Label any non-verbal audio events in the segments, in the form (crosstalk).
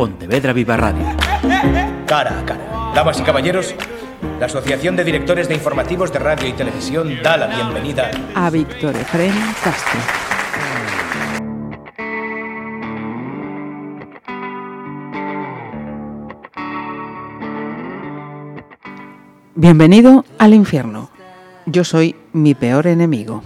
Pontevedra Viva Radio. Cara a cara. Damas y caballeros, la Asociación de Directores de Informativos de Radio y Televisión da la bienvenida a Víctor Efrén Castro. Bienvenido al infierno. Yo soy mi peor enemigo.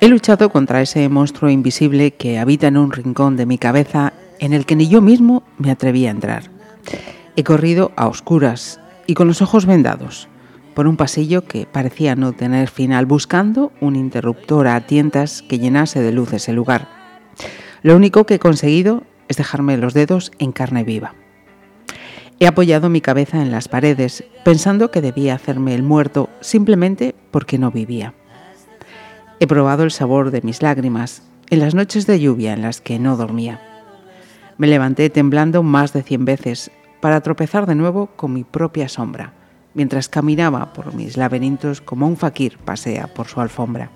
He luchado contra ese monstruo invisible que habita en un rincón de mi cabeza en el que ni yo mismo me atreví a entrar. He corrido a oscuras y con los ojos vendados por un pasillo que parecía no tener final, buscando un interruptor a tientas que llenase de luz ese lugar. Lo único que he conseguido es dejarme los dedos en carne viva. He apoyado mi cabeza en las paredes, pensando que debía hacerme el muerto simplemente porque no vivía. He probado el sabor de mis lágrimas en las noches de lluvia en las que no dormía. Me levanté temblando más de cien veces para tropezar de nuevo con mi propia sombra, mientras caminaba por mis laberintos como un fakir pasea por su alfombra.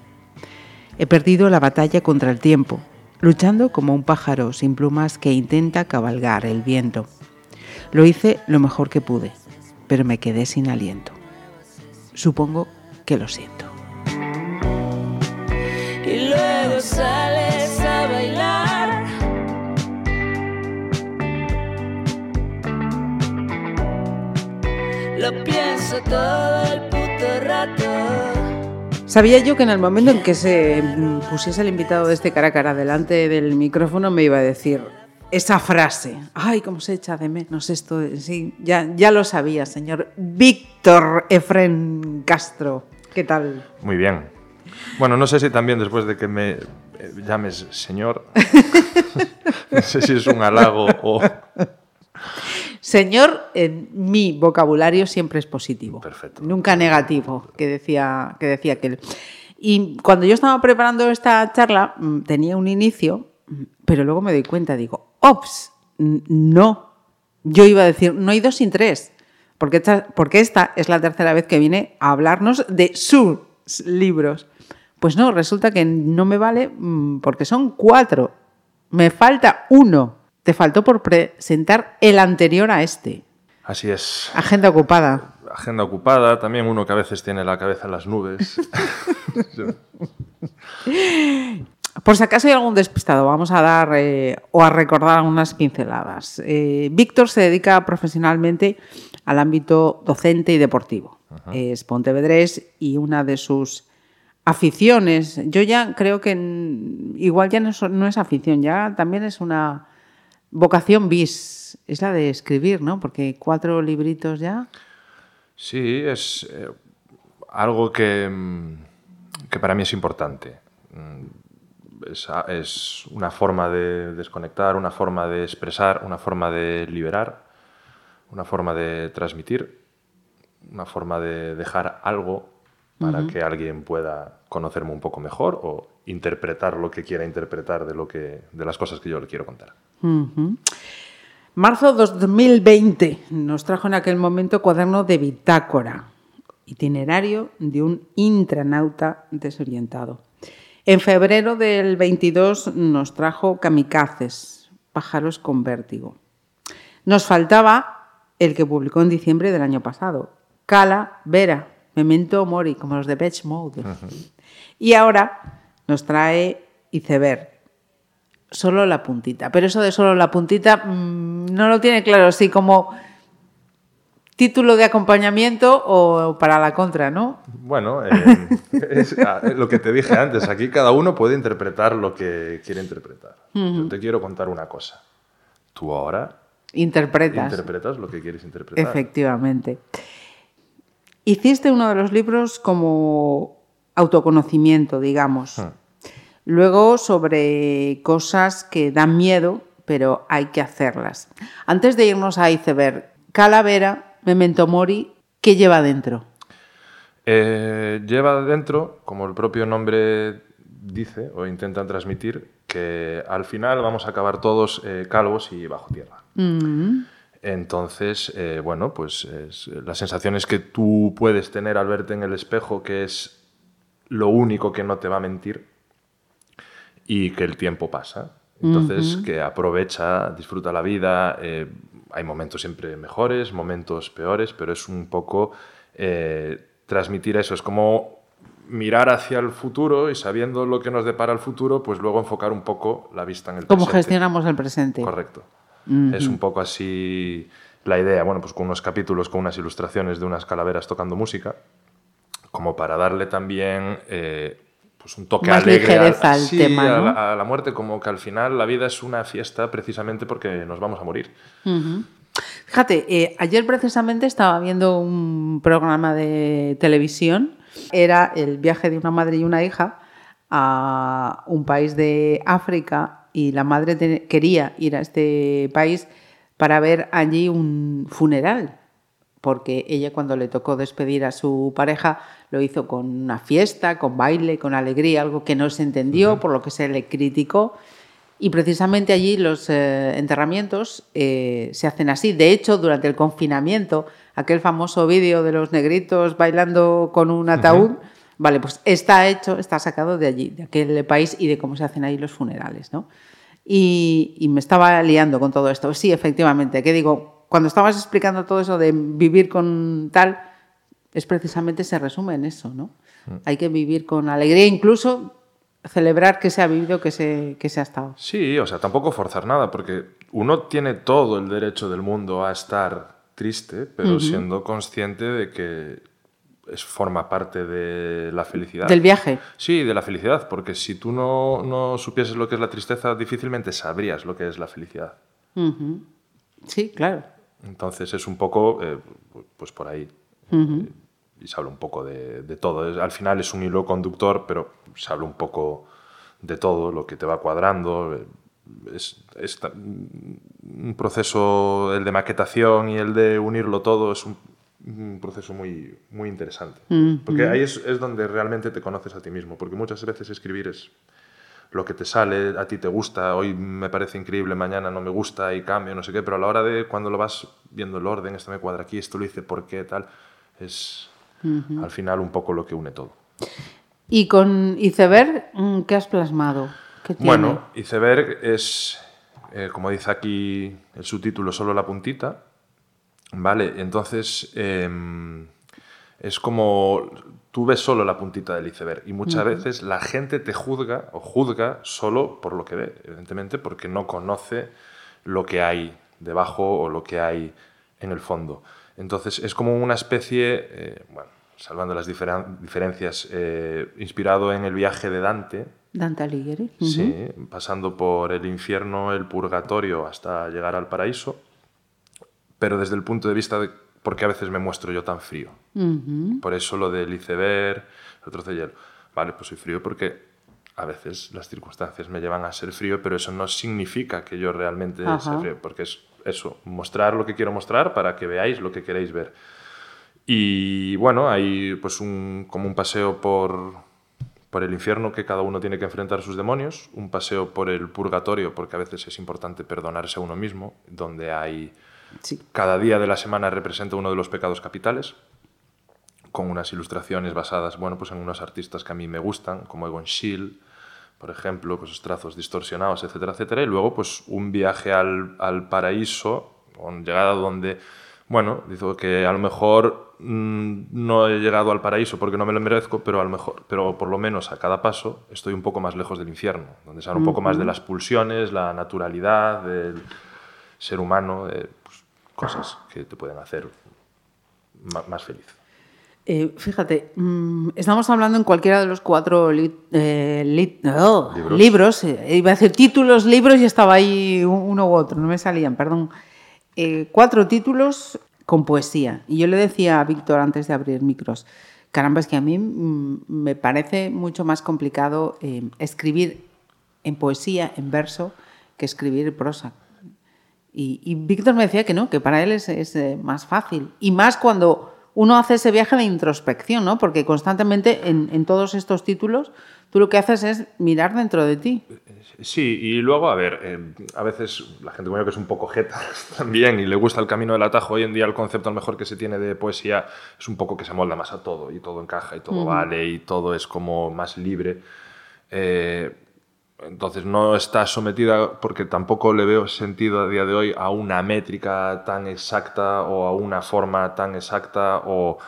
He perdido la batalla contra el tiempo, luchando como un pájaro sin plumas que intenta cabalgar el viento. Lo hice lo mejor que pude, pero me quedé sin aliento. Supongo que lo siento. Y luego sales Lo pienso todo el puto rato. Sabía yo que en el momento en que se pusiese el invitado de este cara a cara delante del micrófono me iba a decir, esa frase. Ay, cómo se echa de menos esto. sí, ya, ya lo sabía, señor Víctor Efren Castro. ¿Qué tal? Muy bien. Bueno, no sé si también después de que me eh, llames señor, (laughs) (laughs) no sé si es un halago o... Señor, en mi vocabulario siempre es positivo. Perfecto. Nunca negativo, que decía, que decía aquel. Y cuando yo estaba preparando esta charla, mm, tenía un inicio, mm, pero luego me doy cuenta, digo, ops, no. Yo iba a decir, no hay dos sin tres, porque esta, porque esta es la tercera vez que viene a hablarnos de sus libros. Pues no, resulta que no me vale mm, porque son cuatro. Me falta uno. Te faltó por presentar el anterior a este. Así es. Agenda ocupada. Agenda ocupada, también uno que a veces tiene la cabeza en las nubes. (laughs) Por si acaso hay algún despistado, vamos a dar eh, o a recordar algunas pinceladas. Eh, Víctor se dedica profesionalmente al ámbito docente y deportivo. Ajá. Es pontevedrés y una de sus aficiones, yo ya creo que igual ya no es, no es afición, ya también es una vocación bis, es la de escribir, ¿no? Porque cuatro libritos ya. Sí, es eh, algo que, mm, que para mí es importante. Mm, Es, a- es una forma de desconectar, una forma de expresar, una forma de liberar, una forma de transmitir, una forma de dejar algo para que alguien pueda conocerme un poco mejor o interpretar lo que quiera interpretar de, lo que, de las cosas que yo le quiero contar. Ujú. Marzo 2020 nos trajo en aquel momento cuaderno de bitácora, itinerario de un intranauta desorientado. En febrero del 22 nos trajo kamikazes, pájaros con vértigo. Nos faltaba el que publicó en diciembre del año pasado, Cala Vera, Memento Mori, como los de Beach Mode. Y ahora nos trae Iceberg, solo la puntita. Pero eso de solo la puntita mm, no lo tiene claro, sí, como título de acompañamiento o para la contra, ¿no? Bueno, eh, (laughs) es ah, lo que te dije antes, aquí cada uno puede interpretar lo que quiere interpretar. Yo te quiero contar una cosa. Tú ahora Interpretas. interpretas lo que quieres interpretar. Efectivamente. Hiciste uno de los libros como autoconocimiento, digamos. Hmm. Luego sobre cosas que dan miedo, pero hay que hacerlas. Antes de irnos a Iceberg, Calavera, Memento Mori, ¿qué lleva dentro? Eh, lleva dentro, como el propio nombre dice o intenta transmitir, que al final vamos a acabar todos eh, calvos y bajo tierra. Mm, Entonces, eh, bueno, pues es- las sensaciones que tú puedes tener al verte en el espejo, que es lo único que no te va a mentir, y que el tiempo pasa. Entonces, que aprovecha, disfruta la vida. eh, hay momentos siempre mejores, momentos peores, pero es un poco eh, transmitir eso. Es como mirar hacia el futuro y sabiendo lo que nos depara el futuro, pues luego enfocar un poco la vista en el ¿Cómo presente. gestionamos el presente? Correcto. Es un poco así la idea, bueno, pues con unos capítulos, con unas ilustraciones de unas calaveras tocando música, como para darle también eh, pues un toque Más alegre al sí, tema, a, la, a la muerte, como que al final la vida es una fiesta precisamente porque nos vamos a morir. Fíjate, eh, ayer precisamente estaba viendo un programa de televisión. Era el viaje de una madre y una hija a un país de África y la madre quería ir a este país para ver allí un funeral, porque ella cuando le tocó despedir a su pareja lo hizo con una fiesta, con baile, con alegría, algo que no se entendió, por lo que se le criticó. Y precisamente allí los eh, enterramientos eh, se hacen así. De hecho, durante el confinamiento, aquel famoso vídeo de los negritos bailando con un ataúd, vale, pues está hecho, está sacado de allí, de aquel país y de cómo se hacen ahí los funerales, ¿no? Y, y me estaba liando con todo esto. Sí, efectivamente, que digo, cuando estabas explicando todo eso de vivir con tal, es precisamente se resume en eso, ¿no? Hay que vivir con alegría, incluso celebrar que se ha vivido, que se, que se ha estado. Sí, o sea, tampoco forzar nada, porque uno tiene todo el derecho del mundo a estar triste, pero siendo consciente de que es, forma parte de la felicidad. Del viaje. Sí, de la felicidad, porque si tú no, no supieses lo que es la tristeza, difícilmente sabrías lo que es la felicidad. Sí, claro. Entonces es un poco, eh, pues por ahí. Eh, Y se habla un poco de, de todo. Es- al final es un hilo conductor, pero se habla un poco de todo, lo que te va cuadrando. Eh, Es, un proceso, el de maquetación y el de unirlo todo, es un, un proceso muy, muy interesante. Porque ahí es, es donde realmente te conoces a ti mismo, porque muchas veces escribir es lo que te sale, a ti te gusta, hoy me parece increíble, mañana no me gusta y cambio, no sé qué, pero a la hora de cuando lo vas viendo el orden, esto me cuadra aquí, esto lo hice, ¿por qué? Tal, es al final un poco lo que une todo. Y con Iceberg, mm, ¿qué has plasmado? ¿Qué tiene? Bueno, iceberg es, eh, como dice aquí el subtítulo, solo la puntita, ¿vale? Entonces, em, es como tú ves solo la puntita del iceberg y muchas veces la gente te juzga o juzga solo por lo que ve, evidentemente, porque no conoce lo que hay debajo o lo que hay en el fondo. Entonces, es como una especie, eh, bueno, salvando las diferen- diferencias, eh, inspirado en el viaje de Dante, Dante Alighieri. Sí, pasando por el infierno, el purgatorio, hasta llegar al paraíso, pero desde el punto de vista de por qué a veces me muestro yo tan frío. Por eso lo del iceberg, el trozo de hielo. Vale, pues soy frío porque a veces las circunstancias me llevan a ser frío, pero eso no significa que yo realmente Ajá. sea frío, porque es eso, mostrar lo que quiero mostrar para que veáis lo que queréis ver. Y bueno, hay pues un, como un paseo por, por el infierno que cada uno tiene que enfrentar sus demonios, un paseo por el purgatorio, porque a veces es importante perdonarse a uno mismo, donde hay Sí. cada día de la semana representa uno de los pecados capitales, con unas ilustraciones basadas bueno, pues en unos artistas que a mí me gustan, como Egon Schiele, por ejemplo, con sus trazos distorsionados, etcétera, etcétera. Y luego, pues un viaje al, al paraíso, con llegada donde, bueno, digo que a lo mejor mm, no he llegado al paraíso porque no me lo merezco, pero a lo mejor, pero por lo menos a cada paso estoy un poco más lejos del infierno, donde se habla un poco más de las pulsiones, la naturalidad del ser humano, de pues, cosas que te pueden hacer más feliz. Eh, fíjate, mm, estamos hablando en cualquiera de los cuatro li- eh, li- oh, Libros. libros. eh, iba a decir títulos, libros y estaba ahí un- uno u otro, no me salían, perdón. Cuatro títulos con poesía. Y yo le decía a Víctor antes de abrir micros, caramba, es que a mí mm, me parece mucho más complicado escribir en poesía, en verso, que escribir prosa. Y, y Víctor me decía que no, que para él es, es, eh, más fácil. Y más cuando uno hace ese viaje de introspección, ¿no? Porque constantemente en, en todos estos títulos tú lo que haces es mirar dentro de ti. Sí, y luego, a ver, eh, a veces la gente como yo que es un poco jeta (laughs) también y le gusta el camino del atajo, hoy en día el concepto a lo mejor que se tiene de poesía es un poco que se molda más a todo y todo encaja y todo vale y todo es como más libre. Eh, Entonces no está sometida, porque tampoco le veo sentido a día de hoy a una métrica tan exacta o a una forma tan exacta o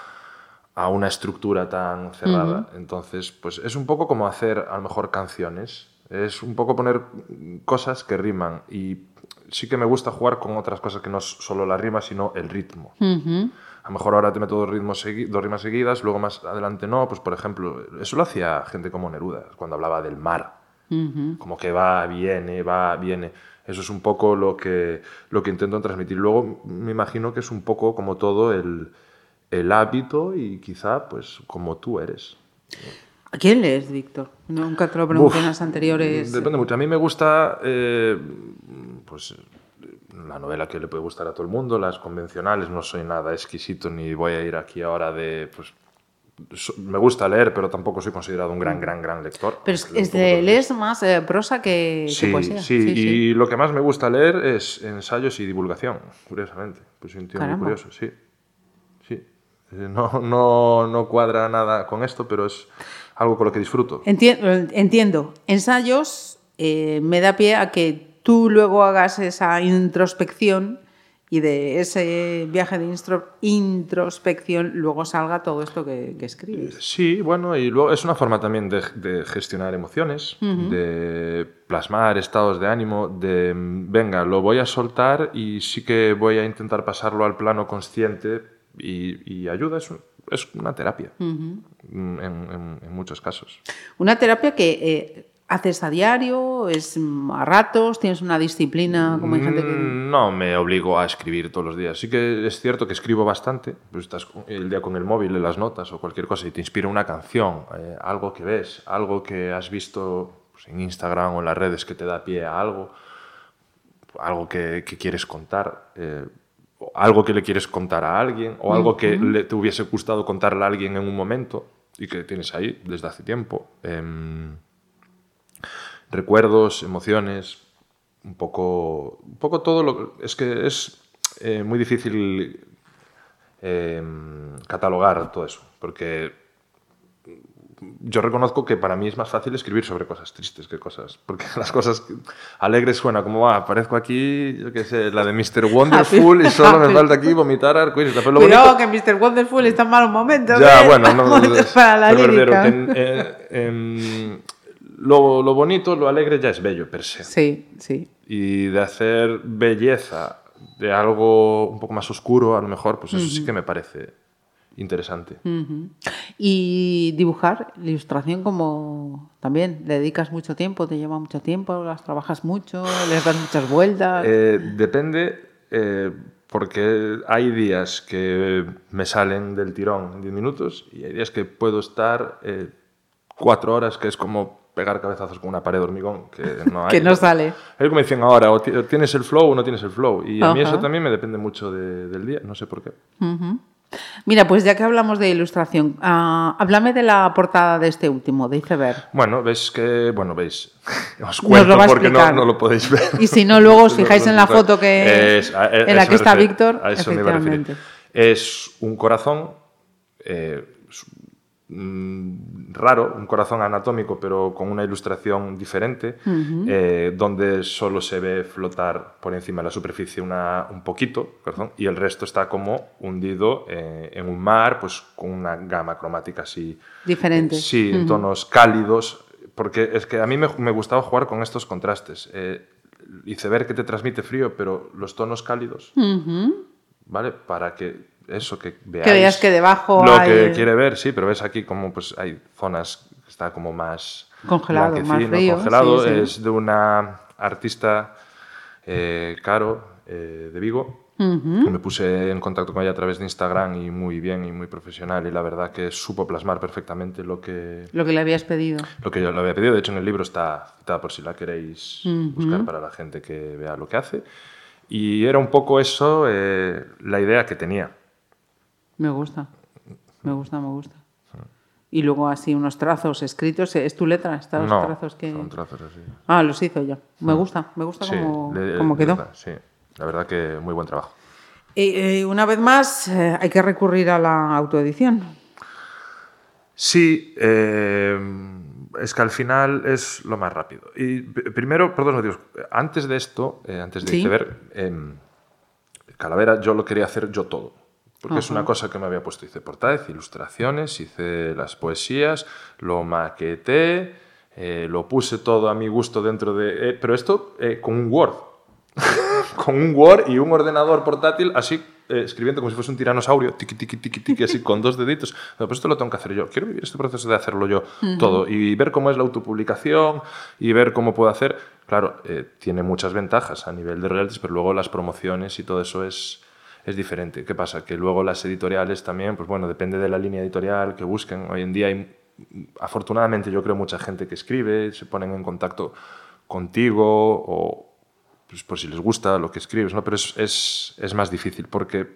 a una estructura tan cerrada. Entonces, pues es un poco como hacer a lo mejor canciones. Es un poco poner cosas que riman y sí que me gusta jugar con otras cosas que no es solo la rima, sino el ritmo. A lo mejor ahora te meto dos, ritmos dos rimas seguidas, luego más adelante no. Pues por ejemplo, eso lo hacía gente como Neruda, cuando hablaba del mar. Como que va, viene, va, viene. Eso es un poco lo que, lo que intento transmitir. Luego me imagino que es un poco como todo el, el hábito y quizá pues como tú eres. ¿A quién lees, Víctor? Nunca te lo pregunté en las anteriores. Depende mucho. A mí me gusta eh, pues la novela que le puede gustar a todo el mundo, las convencionales. No soy nada exquisito ni voy a ir aquí ahora de... Pues, me gusta leer, pero tampoco soy considerado un gran, gran, gran lector. Pero es, es de, lees más eh, prosa que, que Sí, poesía. sí, y lo que más me gusta leer es ensayos y divulgación, curiosamente. Pues soy un tío muy Caramba. curioso, sí. Sí. Eh, No, no, no cuadra nada con esto, pero es algo con lo que disfruto. Enti- entiendo. Ensayos eh, me da pie a que tú luego hagas esa introspección y de ese viaje de introspección luego salga todo esto que, que escribes. Sí, bueno, y luego es una forma también de, de gestionar emociones, de plasmar estados de ánimo, de mm, venga, lo voy a soltar y sí que voy a intentar pasarlo al plano consciente y, y ayuda, es, un- es una terapia mm, en, en- en muchos casos. Una terapia que eh, haces a diario, es a ratos, tienes una disciplina, como hay gente que... Mm, No me obligo a escribir todos los días. Sí que es cierto que escribo bastante. Pues estás el día con el móvil, en las notas o cualquier cosa y te inspira una canción, eh, algo que ves, algo que has visto pues, en Instagram o en las redes que te da pie a algo, algo que, que quieres contar, eh, algo que le quieres contar a alguien o algo que le, te hubiese gustado contarle a alguien en un momento y que tienes ahí desde hace tiempo. Em, recuerdos, emociones, un poco, un poco todo lo es que es eh, muy difícil eh, catalogar todo eso, porque yo reconozco que para mí es más fácil escribir sobre cosas tristes que cosas, porque (laughs) las cosas alegres suena como, ah, aparezco aquí, yo qué sé, la de Mr. (laughs) Wonderful y solo me falta aquí vomitar arcoíris. Pero bonito- que Mr. Wonderful está en malos momentos. ya, ¿eh? bueno, no, (laughs) para la pero en- en lo, lo bonito, lo alegre ya es bello per se. Sí, sí. Y de hacer belleza de algo un poco más oscuro, a lo mejor, pues eso sí que me parece interesante. Y dibujar, la ilustración como también, le dedicas mucho tiempo, te lleva mucho tiempo, las trabajas mucho, les das muchas vueltas. Eh, depende, eh, porque hay días que me salen del tirón en 10 minutos y hay días que puedo estar eh, cuatro horas, que es como pegar cabezazos con una pared de hormigón, que (laughs) no hay. que no sale. Es como dicen ahora, o tienes el flow o no tienes el flow. Y a mí Ajá. eso también me depende mucho de- del día, no sé por qué. Mira, pues ya que hablamos de ilustración, ah, háblame de la portada de este último, de Iceberg. Bueno, veis que, bueno, veis, (laughs) os lo cuento porque no, no lo podéis ver. Y si no, luego os (laughs) fijáis en la foto que- es- a- a en la que está Víctor, a eso me iba a referir. efectivamente. Es un corazón eh, raro, un corazón anatómico, pero con una ilustración diferente, eh, donde solo se ve flotar por encima de la superficie una- un poquito, corazón, y el resto está como hundido eh, en un mar, pues con una gama cromática así Diferente. Sí, en tonos cálidos, porque es que a mí me, me gustaba jugar con estos contrastes. Eh, iceberg que te transmite frío, pero los tonos cálidos, ¿vale? Para que eso, que veáis... veas que debajo Lo hay- que quiere ver, sí, pero ves aquí como pues hay zonas que está como más... Congelado, más frío, Congelado, sí, sí. es de una artista, eh, Caro, eh, de Vigo, me puse en contacto con ella a través de Instagram y muy bien y muy profesional y la verdad que supo plasmar perfectamente lo que, Lo que le habías pedido. lo que yo le había pedido. De hecho, en el libro está citada por si la queréis buscar para la gente que vea lo que hace. Y era un poco eso eh, la idea que tenía. Me gusta, me gusta, me gusta. Y luego así unos trazos escritos, ¿es tu letra? ¿Están los no, trazos que...? son trazos así. Ah, los hizo ya. Me gusta, me gusta Sí, cómo, le- cómo quedó. verdad, sí, la verdad que muy buen trabajo. Y, eh, una vez más, eh, hay que recurrir a la autoedición. Sí, eh, es que al final es lo más rápido. Y primero, por dos motivos. Antes de esto, eh, antes de Sí. iceberg, em, Calavera yo lo quería hacer yo todo. Porque es una cosa que me había puesto. Hice portada, hice ilustraciones, hice las poesías, lo maqueté, eh, lo puse todo a mi gusto dentro de... eh, pero esto eh, con un Word. (laughs) con un Word y un ordenador portátil así eh, escribiendo como si fuese un tiranosaurio, tiqui, tiqui, tiqui, tiqui, así con dos deditos. No, pues esto lo tengo que hacer yo. Quiero vivir este proceso de hacerlo yo todo y ver cómo es la autopublicación y ver cómo puedo hacer. Claro, eh, tiene muchas ventajas a nivel de royalties, pero luego las promociones y todo eso es, es diferente. ¿Qué pasa? Que luego las editoriales también, pues bueno, depende de la línea editorial que busquen. Hoy en día hay, afortunadamente, yo creo mucha gente que escribe, se ponen en contacto contigo o pues, por si les gusta lo que escribes, ¿no? Pero es, es, es más difícil porque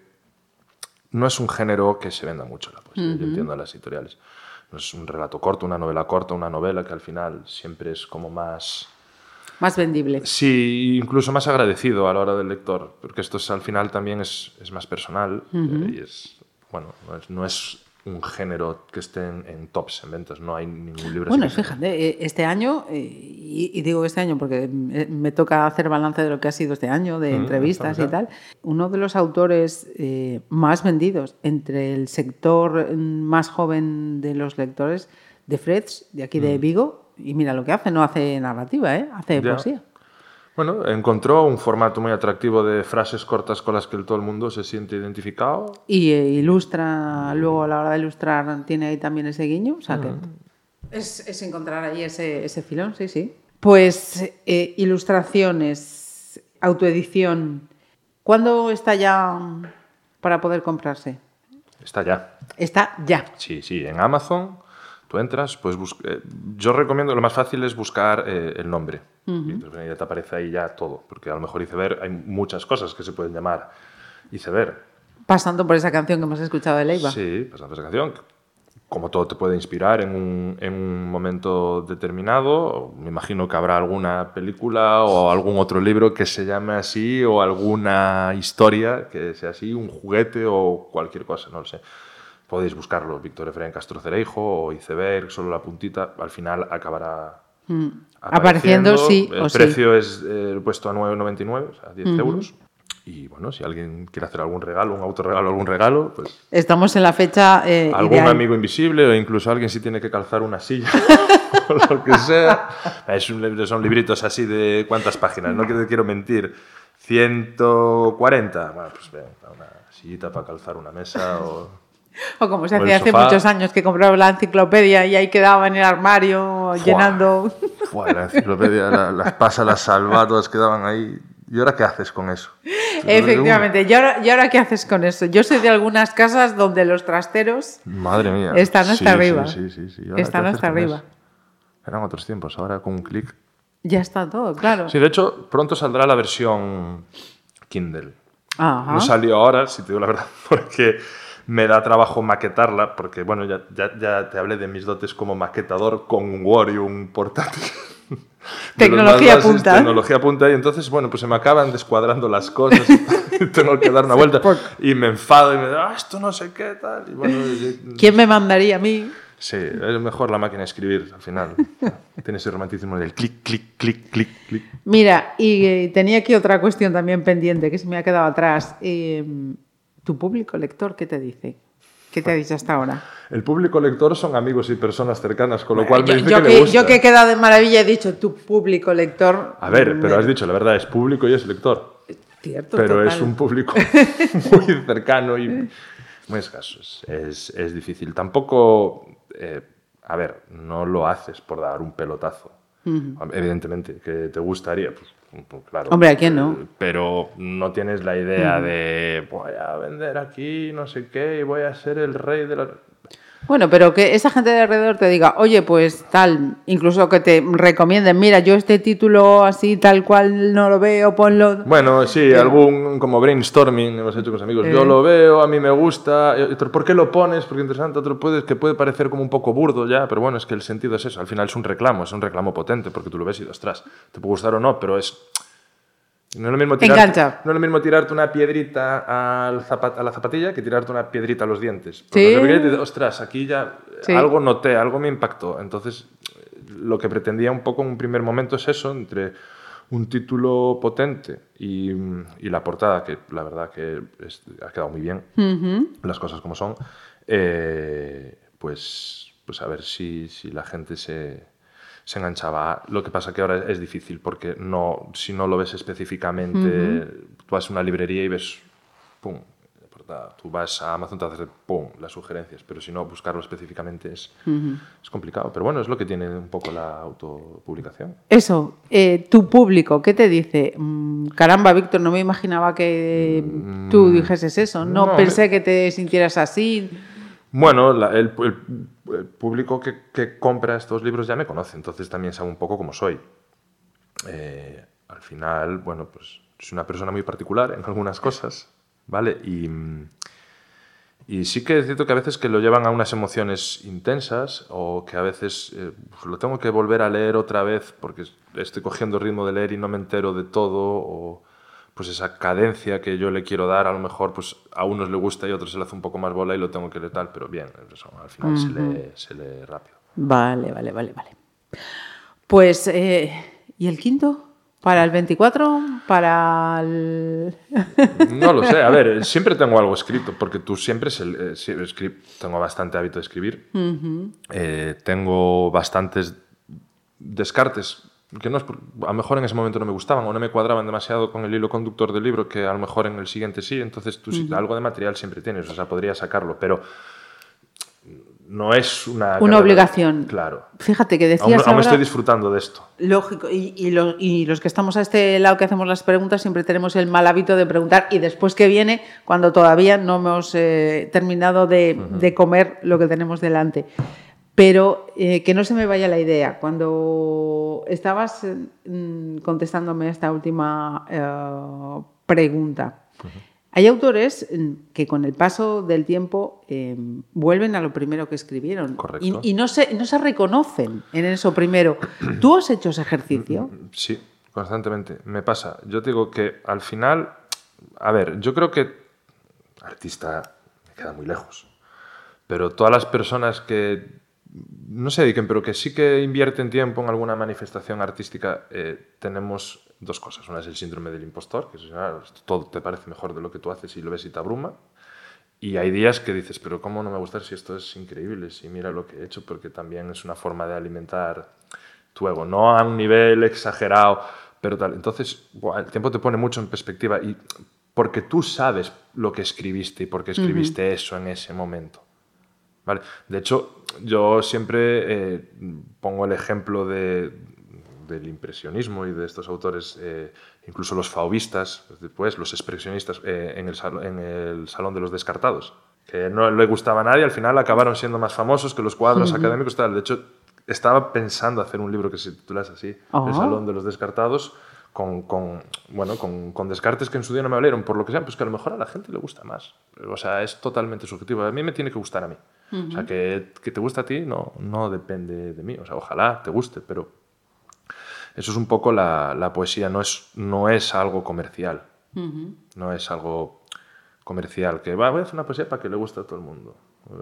no es un género que se venda mucho la poesía, yo entiendo a las editoriales. No es un relato corto, una novela corta, una novela que al final siempre es como más... Más vendible. Sí, incluso más agradecido a la hora del lector, porque esto es, al final también es, es más personal eh, y es, bueno, no es, no es un género que esté en, en tops, en ventas, no hay ningún libro Bueno, fíjate, eh, este año, eh, y, y digo este año porque me, toca hacer balance de lo que ha sido este año, de entrevistas y tal, uno de los autores eh, más vendidos entre el sector mm, más joven de los lectores de Freds, de aquí de Vigo, y mira lo que hace, no hace narrativa, ¿eh? hace Ya. poesía. Bueno, encontró un formato muy atractivo de frases cortas con las que todo el mundo se siente identificado. Y eh, ilustra, luego a la hora de ilustrar tiene ahí también ese guiño. O sea que es, es encontrar ahí ese, ese filón, sí, sí. Pues eh, ilustraciones, autoedición. ¿Cuándo está ya para poder comprarse? Está ya. Está ya. Sí, sí, en Amazon tú entras, pues eh, yo recomiendo, lo más fácil es buscar eh, el nombre. Y pues, ya te aparece ahí ya todo, porque a lo mejor iceberg hay muchas cosas que se pueden llamar iceberg. Pasando por esa canción que hemos escuchado de Leiva. Sí, pasando esa canción. Como todo te puede inspirar en un, en un momento determinado, me imagino que habrá alguna película o algún otro libro que se llame así o alguna historia que sea así, un juguete o cualquier cosa, no lo sé. Podéis buscarlo, Víctor Efraín Castro Cereijo o Iceberg, solo la puntita, al final acabará Mm. Apareciendo, sí El o sí. precio es eh, puesto a 9,99, o sea, 10 euros. Y bueno, si alguien quiere hacer algún regalo, un autorregalo, algún regalo, pues Estamos en la fecha eh, algún ideal. amigo invisible o incluso alguien si tiene que calzar una silla (laughs) o lo que sea. Es un libro- son libritos así de cuántas páginas, no que te quiero mentir. 140. Bueno, pues venga, una sillita para calzar una mesa o... (laughs) O como se hacía hace sofá. muchos años que compraba la enciclopedia y ahí quedaba en el armario llenando. (laughs) Fua, la enciclopedia, la- las pasas, las salvadas quedaban ahí. ¿Y ahora qué haces con eso? Efectivamente. ¿Y ahora, ¿Y ahora qué haces con eso? Yo soy de algunas casas donde los trasteros Madre mía. Están hasta Sí, arriba. Sí, sí, sí. ¿Y ahora Están hasta arriba. eso? Eran otros tiempos, ahora con un clic. ya está todo, claro. Sí, de hecho, pronto saldrá la versión Kindle. Ajá. No salió ahora, si te digo la verdad, (laughs) porque me da trabajo maquetarla, porque bueno, ya, ya, ya te hablé de mis dotes como maquetador con un Word y un portátil. (laughs) Tecnología bases, punta. Tecnología punta, y entonces, bueno, pues se me acaban descuadrando las cosas y (laughs) tengo que dar una vuelta y me enfado y me digo, ah, esto no sé qué, tal. Y bueno, y- ¿Quién me mandaría a mí? sí, es mejor la máquina de escribir al final. (laughs) Tiene ese romanticismo del clic, clic, clic, clic, clic. Mira, y eh, tenía aquí otra cuestión también pendiente que se me ha quedado atrás. Eh, ¿Tu público lector qué te dice? ¿Qué te ha dicho hasta ahora? El público lector son amigos y personas cercanas, con lo cual me yo, dice yo que, que, le gusta. yo que he quedado de maravilla he dicho tu público lector. A ver, pero me- has dicho, la verdad, es público y es lector. Cierto, Pero total. es un público (laughs) muy cercano y muy escaso. Es, es, es difícil. Tampoco, eh, a ver, no lo haces por dar un pelotazo. Evidentemente, que te gustaría, pues, pues, claro. Hombre, ¿a quién no? Eh, Pero no tienes la idea de voy a vender aquí, no sé qué, y voy a ser el rey de la... Bueno, pero que esa gente de alrededor te diga, oye, pues tal, incluso que te recomienden, mira, yo este título así, tal cual no lo veo, ponlo. Bueno, sí, algún como brainstorming hemos hecho con los amigos. Eh. Yo lo veo, a mí me gusta. y otro, ¿Por qué lo pones? Porque interesante. Otro puede, que puede parecer como un poco burdo ya, pero bueno, es que el sentido es eso. Al final es un reclamo, es un reclamo potente, porque tú lo ves y ostras, te puede gustar o no, pero es. No es lo mismo tirarte, Engancha. no es lo mismo tirarte una piedrita al zapat- a la zapatilla que tirarte una piedrita a los dientes. Sí. Porque no sé ostras, aquí ya Sí. algo noté, algo me impactó. Entonces, lo que pretendía un poco en un primer momento es eso, entre un título potente y, y la portada, que la verdad que es- ha quedado muy bien, las cosas como son, eh, pues, pues a ver si, si la gente se, se enganchaba. Lo que pasa que ahora es difícil porque no, si no lo ves específicamente, tú vas a una librería y ves, pum, la portada. Tú vas a Amazon te haces, pum, las sugerencias, pero si no, buscarlo específicamente es, es complicado. Pero bueno, es lo que tiene un poco la autopublicación. Eso, eh, tu público, ¿qué te dice? Mm, caramba, Víctor, no me imaginaba que tú dijeses eso. No, no, pensé que te sintieras así. Bueno, la- el, el- el público que, que compra estos libros ya me conoce, entonces también sabe un poco cómo soy. Eh, al final, bueno, pues soy una persona muy particular en algunas cosas, ¿vale? Y, y sí que es cierto que a veces que lo llevan a unas emociones intensas o que a veces eh, pues lo tengo que volver a leer otra vez porque estoy cogiendo ritmo de leer y no me entero de todo o pues esa cadencia que yo le quiero dar a lo mejor pues a unos le gusta y a otros se le hace un poco más bola y lo tengo que leer tal, pero bien, eso, al final se, lee, se lee rápido. Vale, vale, vale, vale. Pues, eh, ¿y el quinto? ¿Para el 24? ¿Para el...? (laughs) No lo sé, a ver, siempre tengo algo escrito, porque tú siempre eh, sí, escri- tengo bastante hábito de escribir. Eh, tengo bastantes descartes que no es por- a lo mejor en ese momento no me gustaban o no me cuadraban demasiado con el hilo conductor del libro, que a lo mejor en el siguiente sí, entonces tú sí- algo de material siempre tienes, o sea, podrías sacarlo, pero no es una... Una obligación. Claro. Fíjate que Aún, decías aún ahora- estoy disfrutando de esto. Lógico, y, y lo- y los que estamos a este lado que hacemos las preguntas siempre tenemos el mal hábito de preguntar y después que viene cuando todavía no hemos eh, terminado de, de comer lo que tenemos delante. Pero eh, que no se me vaya la idea, cuando estabas mm, contestándome esta última eh, pregunta, hay autores mm, que con el paso del tiempo eh, vuelven a lo primero que escribieron Correcto. y, y no, se, no se reconocen en eso primero. ¿Tú has hecho ese ejercicio? Sí, constantemente. Me pasa. Yo te digo que al final, a ver, yo creo que artista me queda muy lejos. Pero todas las personas que no se dediquen, pero que sí que invierten tiempo en alguna manifestación artística, eh, tenemos dos cosas. Una es el síndrome del impostor, que es, ah, todo te parece mejor de lo que tú haces y lo ves y te abruma. Y hay días que dices, pero ¿cómo no me gusta si esto es increíble? Si mira lo que he hecho, porque también es una forma de alimentar tu ego. No a un nivel exagerado, pero tal. Entonces, el tiempo te pone mucho en perspectiva y porque tú sabes lo que escribiste y por qué escribiste eso en ese momento. ¿Vale? De hecho, yo siempre eh, pongo el ejemplo de, del impresionismo y de estos autores, eh, incluso los fauvistas, después los expresionistas, eh, en, el sal- en el Salón de los Descartados, que no le gustaba a nadie, al final acabaron siendo más famosos que los cuadros académicos. Tal. De hecho, estaba pensando hacer un libro que se titulase así, Ah. El Salón de los Descartados, con, con, bueno, con, con descartes que en su día no me valieron, por lo que sea, pues que a lo mejor a la gente le gusta más. O sea, es totalmente subjetivo. A mí me tiene que gustar a mí. O sea, que, que te gusta a ti no, no depende de mí. O sea, ojalá te guste, pero eso es un poco la, la poesía, no es, no es algo comercial. No es algo comercial, que va, voy a hacer una poesía para que le guste a todo el mundo.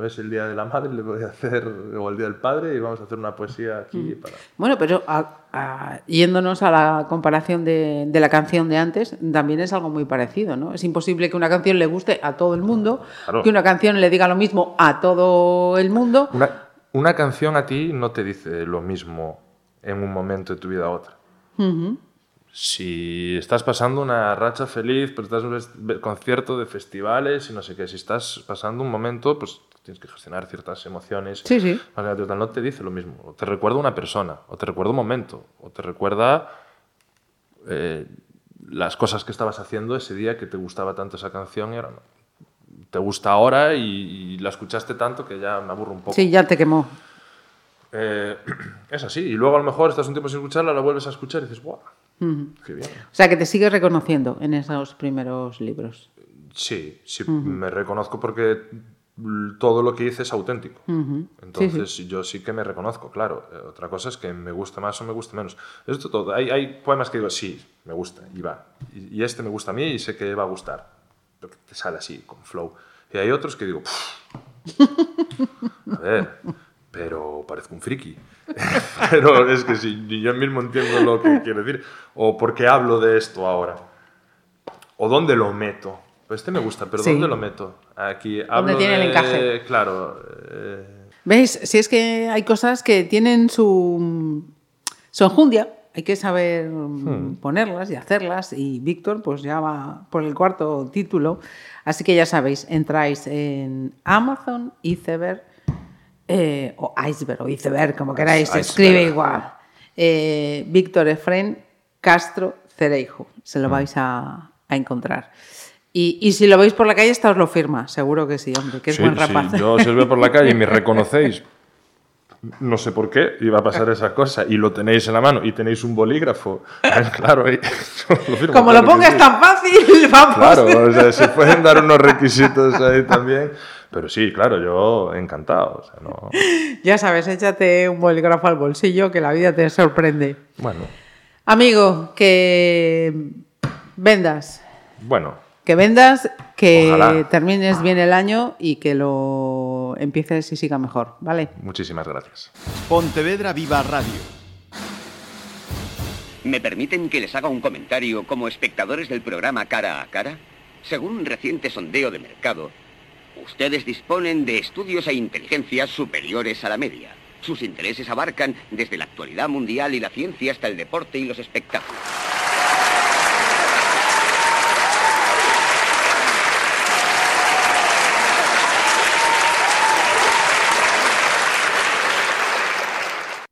Es el Día de la Madre, le voy a hacer, o el Día del Padre, y vamos a hacer una poesía aquí para... Bueno, pero a- a- yéndonos a la comparación de, de la canción de antes, también es algo muy parecido, ¿no? Es imposible que una canción le guste a todo el mundo, Claro. que una canción le diga lo mismo a todo el mundo. Una, una canción a ti no te dice lo mismo en un momento de tu vida a otra. Si estás pasando una racha feliz, pero estás en un concierto de festivales y no sé qué, si estás pasando un momento, pues tienes que gestionar ciertas emociones. Sí, sí. No te dice lo mismo. O te recuerda una persona, o te recuerda un momento, o te recuerda eh, las cosas que estabas haciendo ese día que te gustaba tanto esa canción y ahora no. Te gusta ahora y, y la escuchaste tanto que ya me aburro un poco. Sí, ya te quemó. Eh, (clears throat) es así. Y luego a lo mejor estás un tiempo sin escucharla, la vuelves a escuchar y dices, ¡guau! ¡Qué bien! O sea, que te sigues reconociendo en esos primeros libros. Sí, sí, me reconozco porque todo lo que hice es auténtico. Entonces yo sí que me reconozco, claro. Eh, otra cosa es que me gusta más o me gusta menos. Esto todo. Hay, hay poemas que digo, sí, me gusta, y va. Y, y este me gusta a mí y sé que va a gustar. Lo que te sale así, con flow. Y hay otros que digo, "Pff, (laughs) a ver, pero parezco un friki. (laughs) pero es que si ni yo mismo entiendo lo que quiere decir, o por qué hablo de esto ahora, o dónde lo meto. Pues este me gusta, pero Sí. ¿dónde lo meto? Aquí hablo tiene el encaje? Claro. eh, ¿Veis? Si es que hay cosas que tienen su, su enjundia, hay que saber mm, ponerlas y hacerlas. Y Víctor, pues ya va por el cuarto título. Así que ya sabéis, entráis en Amazon, Iceberg, eh, o Iceberg, o Iceberg, como queráis, se escribe igual. Eh, Víctor Efren Castro Cereijo, se lo vais a, a encontrar. Y, y si lo veis por la calle, esta os lo firma, seguro que sí, hombre, que es sí, buen sí, rapaz. yo si os veo por la calle y me (laughs) reconocéis, no sé por qué iba a pasar esa cosa, y lo tenéis en la mano y tenéis un bolígrafo, (laughs) claro, ahí, lo firmo, Como claro lo pongas sí. tan fácil, (laughs) vamos. Claro, o sea, se pueden dar unos requisitos ahí también. Pero sí, claro, yo encantado. O sea, no... Ya sabes, échate un bolígrafo al bolsillo que la vida te sorprende. Bueno, Amigo, que vendas, bueno, que vendas, que Ojalá. termines bien el año y que lo empieces y siga mejor, ¿vale? muchísimas gracias. Pontevedra Viva Radio. ¿Me permiten que les haga un comentario como espectadores del programa Cara a Cara? Según un reciente sondeo de mercado, ustedes disponen de estudios e inteligencias superiores a la media. Sus intereses abarcan desde la actualidad mundial y la ciencia hasta el deporte y los espectáculos.